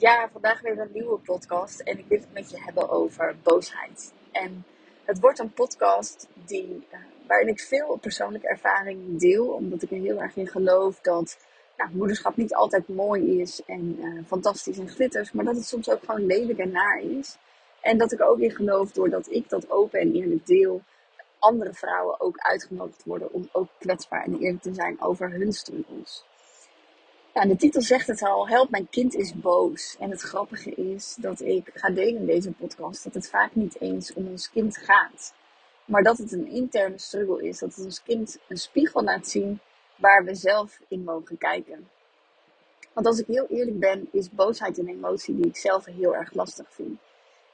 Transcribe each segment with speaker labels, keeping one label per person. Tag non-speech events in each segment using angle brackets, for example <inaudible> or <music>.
Speaker 1: Ja, vandaag weer een nieuwe podcast en ik wil het met je hebben over boosheid. En het wordt een podcast die, uh, waarin ik veel persoonlijke ervaring deel, omdat ik er heel erg in geloof dat nou, moederschap niet altijd mooi is en uh, fantastisch en glitters, maar dat het soms ook gewoon lelijk en naar is. En dat ik ook in geloof, doordat ik dat open en eerlijk deel, andere vrouwen ook uitgenodigd worden om ook kwetsbaar en eerlijk te zijn over hun struggles. De titel zegt het al, help mijn kind is boos. En het grappige is dat ik ga delen in deze podcast dat het vaak niet eens om ons kind gaat. Maar dat het een interne struggle is, dat het ons kind een spiegel laat zien waar we zelf in mogen kijken. Want als ik heel eerlijk ben, is boosheid een emotie die ik zelf heel erg lastig vind.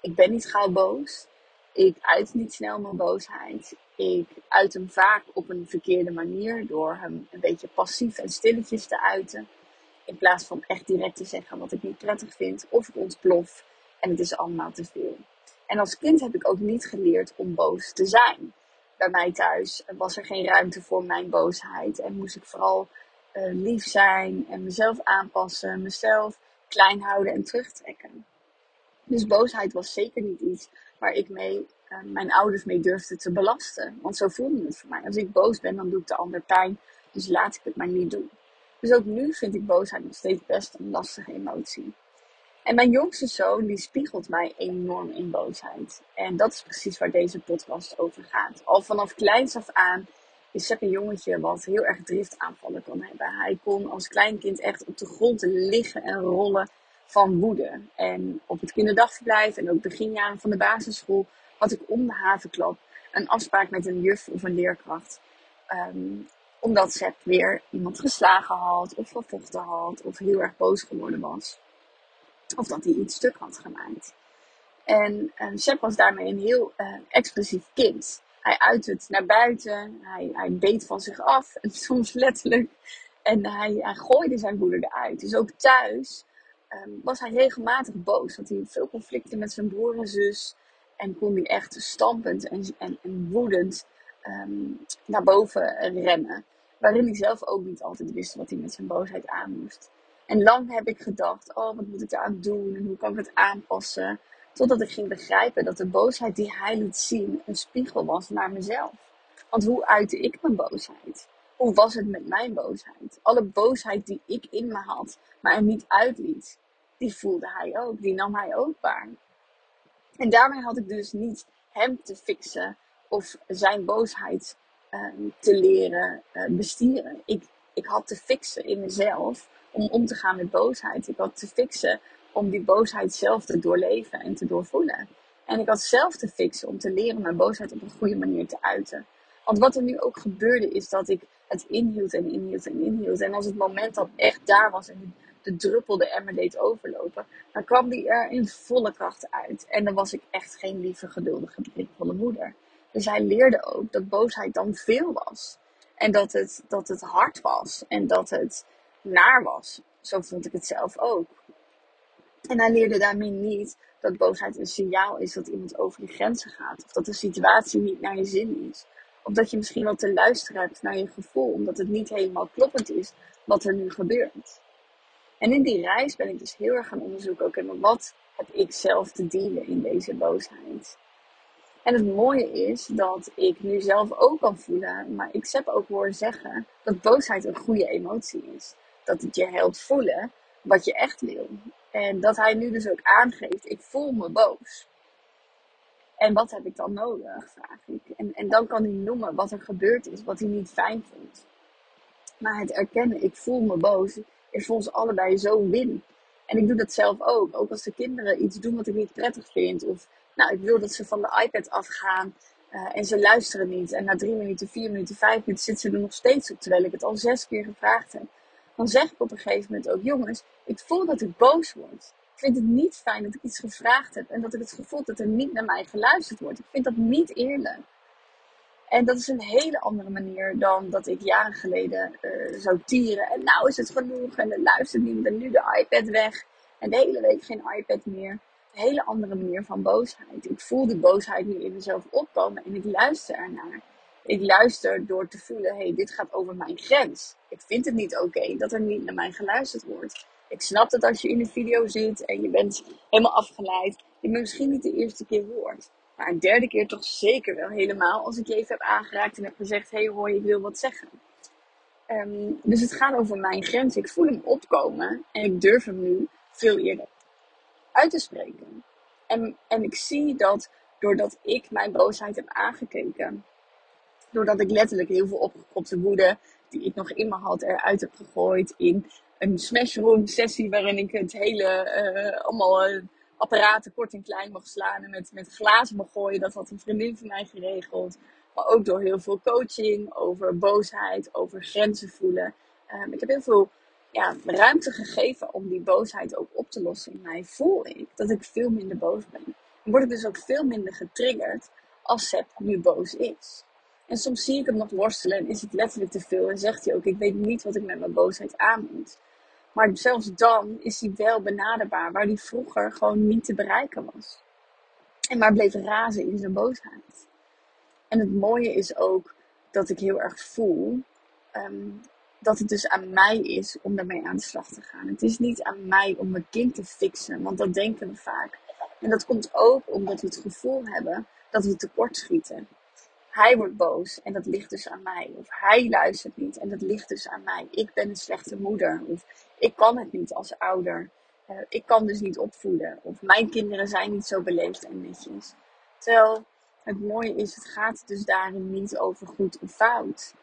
Speaker 1: Ik ben niet gauw boos. Ik uit niet snel mijn boosheid. Ik uit hem vaak op een verkeerde manier door hem een beetje passief en stilletjes te uiten. In plaats van echt direct te zeggen wat ik niet prettig vind. Of ik ontplof en het is allemaal te veel. En als kind heb ik ook niet geleerd om boos te zijn. Bij mij thuis was er geen ruimte voor mijn boosheid. En moest ik vooral uh, lief zijn en mezelf aanpassen. Mezelf klein houden en terugtrekken. Dus boosheid was zeker niet iets waar ik mee, uh, mijn ouders mee durfde te belasten. Want zo voelde het voor mij. Als ik boos ben, dan doe ik de ander pijn. Dus laat ik het maar niet doen. Dus ook nu vind ik boosheid nog steeds best een lastige emotie. En mijn jongste zoon, die spiegelt mij enorm in boosheid. En dat is precies waar deze podcast over gaat. Al vanaf kleins af aan is Sepp een jongetje wat heel erg driftaanvallen kan hebben. Hij kon als kleinkind echt op de grond liggen en rollen van woede. En op het kinderdagverblijf en ook beginjaren van de basisschool had ik om de havenklap een afspraak met een juf of een leerkracht. Um, omdat Sepp weer iemand geslagen had, of gevochten had, of heel erg boos geworden was. Of dat hij iets stuk had gemaakt. En Sepp was daarmee een heel uh, expressief kind. Hij uit het naar buiten, hij, hij beet van zich af, en <laughs> soms letterlijk. En hij, hij gooide zijn woede eruit. Dus ook thuis um, was hij regelmatig boos. Had hij veel conflicten met zijn broer en zus. En kon hij echt stampend en, en, en woedend um, naar boven rennen waarin hij zelf ook niet altijd wist wat hij met zijn boosheid aan moest. En lang heb ik gedacht, oh, wat moet ik aan doen en hoe kan ik het aanpassen? Totdat ik ging begrijpen dat de boosheid die hij liet zien een spiegel was naar mezelf. Want hoe uitte ik mijn boosheid? Hoe was het met mijn boosheid? Alle boosheid die ik in me had, maar er niet uitliet, die voelde hij ook, die nam hij ook waar. En daarmee had ik dus niet hem te fixen of zijn boosheid Ehm, te leren uh, bestieren. Ik, ik had te fixen in mezelf om om te gaan met boosheid. Ik had te fixen om die boosheid zelf te doorleven en te doorvoelen. En ik had zelf te fixen om te leren mijn boosheid op een goede manier te uiten. Want wat er nu ook gebeurde is dat ik het inhield en inhield en inhield. En als het moment dan echt daar was en de druppel de emmer deed overlopen, dan kwam die er in volle kracht uit. En dan was ik echt geen lieve, geduldige, begripvolle moeder. Dus hij leerde ook dat boosheid dan veel was. En dat het, dat het hard was. En dat het naar was. Zo vond ik het zelf ook. En hij leerde daarmee niet dat boosheid een signaal is dat iemand over je grenzen gaat. Of dat de situatie niet naar je zin is. Of dat je misschien wel te luisteren hebt naar je gevoel. Omdat het niet helemaal kloppend is wat er nu gebeurt. En in die reis ben ik dus heel erg gaan onderzoeken. Oké, maar wat heb ik zelf te dealen in deze boosheid? En het mooie is dat ik nu zelf ook kan voelen, maar ik heb ook horen zeggen dat boosheid een goede emotie is. Dat het je helpt voelen wat je echt wil. En dat hij nu dus ook aangeeft, ik voel me boos. En wat heb ik dan nodig, vraag ik. En, en dan kan hij noemen wat er gebeurd is, wat hij niet fijn vond. Maar het erkennen, ik voel me boos, is voor ons allebei zo win. En ik doe dat zelf ook. Ook als de kinderen iets doen wat ik niet prettig vind. Of nou, ik wil dat ze van de iPad afgaan. Uh, en ze luisteren niet. En na drie minuten, vier minuten, vijf minuten zitten ze er nog steeds op. Terwijl ik het al zes keer gevraagd heb. Dan zeg ik op een gegeven moment ook, jongens, ik voel dat ik boos word. Ik vind het niet fijn dat ik iets gevraagd heb. En dat ik het gevoel dat er niet naar mij geluisterd wordt. Ik vind dat niet eerlijk. En dat is een hele andere manier dan dat ik jaren geleden uh, zou tieren. En nou is het genoeg. En dan luistert niemand. En nu de iPad weg. En de hele week geen iPad meer hele andere manier van boosheid. Ik voel die boosheid nu in mezelf opkomen en ik luister ernaar. Ik luister door te voelen, hey, dit gaat over mijn grens. Ik vind het niet oké dat er niet naar mij geluisterd wordt. Ik snap dat als je in een video zit en je bent helemaal afgeleid, je me misschien niet de eerste keer hoort. Maar een derde keer toch zeker wel helemaal als ik je even heb aangeraakt en heb gezegd: hey hoi, ik wil wat zeggen. Ehm, dus het gaat over mijn grens. Ik voel hem opkomen en ik durf hem nu veel eerder uit te spreken. En, en ik zie dat doordat ik mijn boosheid heb aangekeken, doordat ik letterlijk heel veel opgekropte woede die ik nog in me had eruit heb gegooid in een smashroom sessie waarin ik het hele, uh, allemaal uh, apparaten kort en klein mag slaan en met, met glazen mag gooien. Dat had een vriendin van mij geregeld. Maar ook door heel veel coaching over boosheid, over grenzen voelen. Um, ik heb heel veel ja, ruimte gegeven om die boosheid ook op te lossen in mij. Voel ik dat ik veel minder boos ben. En word ik dus ook veel minder getriggerd als Seb nu boos is. En soms zie ik hem nog worstelen en is het letterlijk te veel. En zegt hij ook, ik weet niet wat ik met mijn boosheid aan moet. Maar zelfs dan is hij wel benaderbaar, waar hij vroeger gewoon niet te bereiken was. En maar bleef razen in zijn boosheid. En het mooie is ook dat ik heel erg voel ehm, dat het dus aan mij is om daarmee aan de slag te gaan. Het is niet aan mij om mijn kind te fixen, want dat denken we vaak. En dat komt ook omdat we het gevoel hebben dat we tekort schieten. Hij wordt boos en dat ligt dus aan mij. Of hij luistert niet en dat ligt dus aan mij. Ik ben een slechte moeder. Of ik kan het niet als ouder. Uh, ik kan dus niet opvoeden. Of mijn kinderen zijn niet zo beleefd en netjes. Terwijl het mooie is, het gaat dus daarin niet over goed of fout.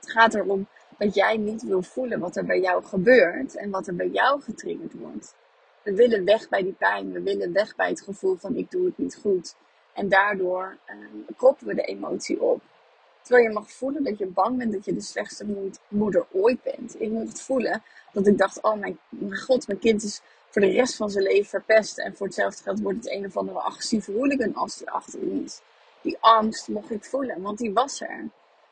Speaker 1: Het gaat erom dat jij niet wil voelen wat er bij jou gebeurt en wat er bij jou getriggerd wordt. We willen weg bij die pijn, we willen weg bij het gevoel van ik doe het niet goed. En daardoor uh, kroppen we de emotie op. Terwijl je mag voelen dat je bang bent dat je de slechtste moeder ooit bent. Ik mocht voelen dat ik dacht, oh mijn, mijn god, mijn kind is voor de rest van zijn leven verpest. En voor hetzelfde geld wordt het een of andere agressieve hooligan als die achterin is. Die angst mocht ik voelen, want die was er.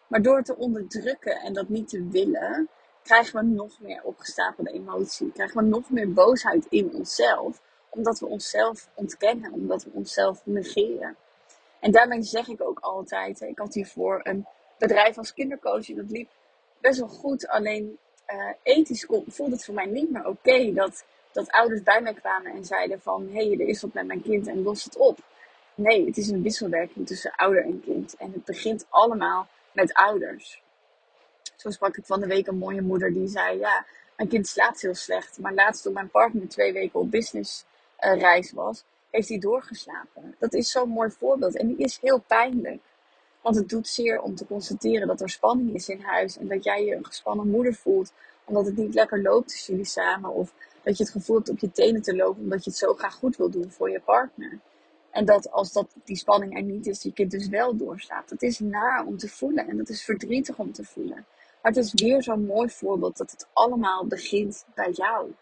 Speaker 1: Maar door te onderdrukken en dat niet te willen, krijgen we nog meer opgestapelde emotie. Krijgen we nog meer boosheid in onszelf. Omdat we onszelf ontkennen, omdat we onszelf negeren. En daarmee zeg ik ook altijd, ik had hiervoor een bedrijf als kindercoach dat liep best wel goed. Alleen uh, ethisch voelde het voor mij niet meer oké dat, dat ouders bij mij kwamen en zeiden van... hé, hey, er is wat met mijn kind en los het op. Nee, het is een wisselwerking tussen ouder en kind. En het begint allemaal met ouders. Zo sprak ik van de week een mooie moeder die zei: Ja, mijn kind slaapt heel slecht. Maar laatst toen mijn partner twee weken op businessreis uh, was, heeft hij doorgeslapen. Dat is zo'n mooi voorbeeld. En die is heel pijnlijk. Want het doet zeer om te constateren dat er spanning is in huis. En dat jij je een gespannen moeder voelt. Omdat het niet lekker loopt tussen jullie samen. Of dat je het gevoel hebt op je tenen te lopen. Omdat je het zo graag goed wil doen voor je partner. En dat als dat, die spanning er niet is, je kind dus wel doorstaat. Dat is naar om te voelen en dat is verdrietig om te voelen. Maar het is weer zo'n mooi voorbeeld dat het allemaal begint bij jou.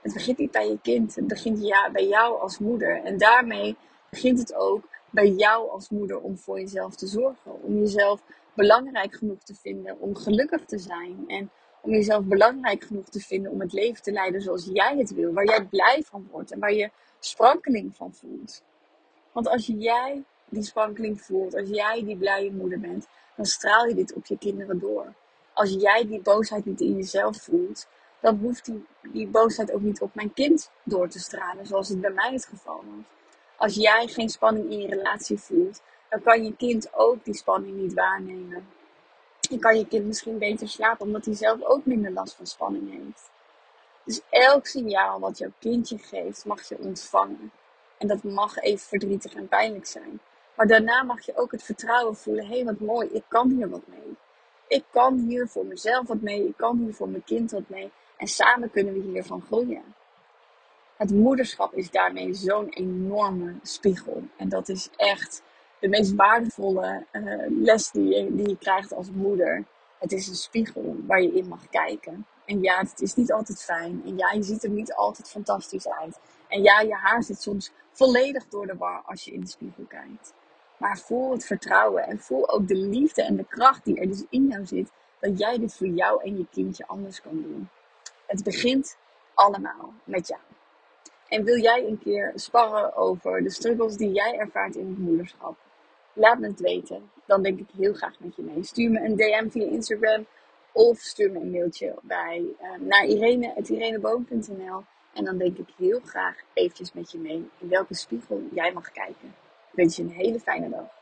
Speaker 1: Het begint niet bij je kind, het begint ja, bij jou als moeder. En daarmee begint het ook bij jou als moeder om voor jezelf te zorgen. Om jezelf belangrijk genoeg te vinden om gelukkig te zijn. En om jezelf belangrijk genoeg te vinden om het leven te leiden zoals jij het wil. Waar jij blij van wordt en waar je sprankeling van voelt. Want als jij die sprankeling voelt, als jij die blije moeder bent, dan straal je dit op je kinderen door. Als jij die boosheid niet in jezelf voelt, dan hoeft die, die boosheid ook niet op mijn kind door te stralen, zoals het bij mij het geval was. Als jij geen spanning in je relatie voelt, dan kan je kind ook die spanning niet waarnemen. Je kan je kind misschien beter slapen, omdat hij zelf ook minder last van spanning heeft. Dus elk signaal wat jouw kindje geeft, mag je ontvangen. En dat mag even verdrietig en pijnlijk zijn. Maar daarna mag je ook het vertrouwen voelen: hé, hey, wat mooi, ik kan hier wat mee. Ik kan hier voor mezelf wat mee, ik kan hier voor mijn kind wat mee. En samen kunnen we hiervan groeien. Het moederschap is daarmee zo'n enorme spiegel. En dat is echt de meest waardevolle uh, les die je, die je krijgt als moeder. Het is een spiegel waar je in mag kijken. En ja, het is niet altijd fijn. En ja, je ziet er niet altijd fantastisch uit. En ja, je haar zit soms volledig door de war als je in de spiegel kijkt. Maar voel het vertrouwen en voel ook de liefde en de kracht die er dus in jou zit. Dat jij dit voor jou en je kindje anders kan doen. Het begint allemaal met jou. En wil jij een keer sparren over de struggles die jij ervaart in het moederschap? Laat me het weten. Dan denk ik heel graag met je mee. Stuur me een DM via Instagram Of stuur me een mailtje bij, uh, naar irene.ireneboom.nl. En dan denk ik heel graag eventjes met je mee in welke spiegel jij mag kijken. Ik wens je een hele fijne dag.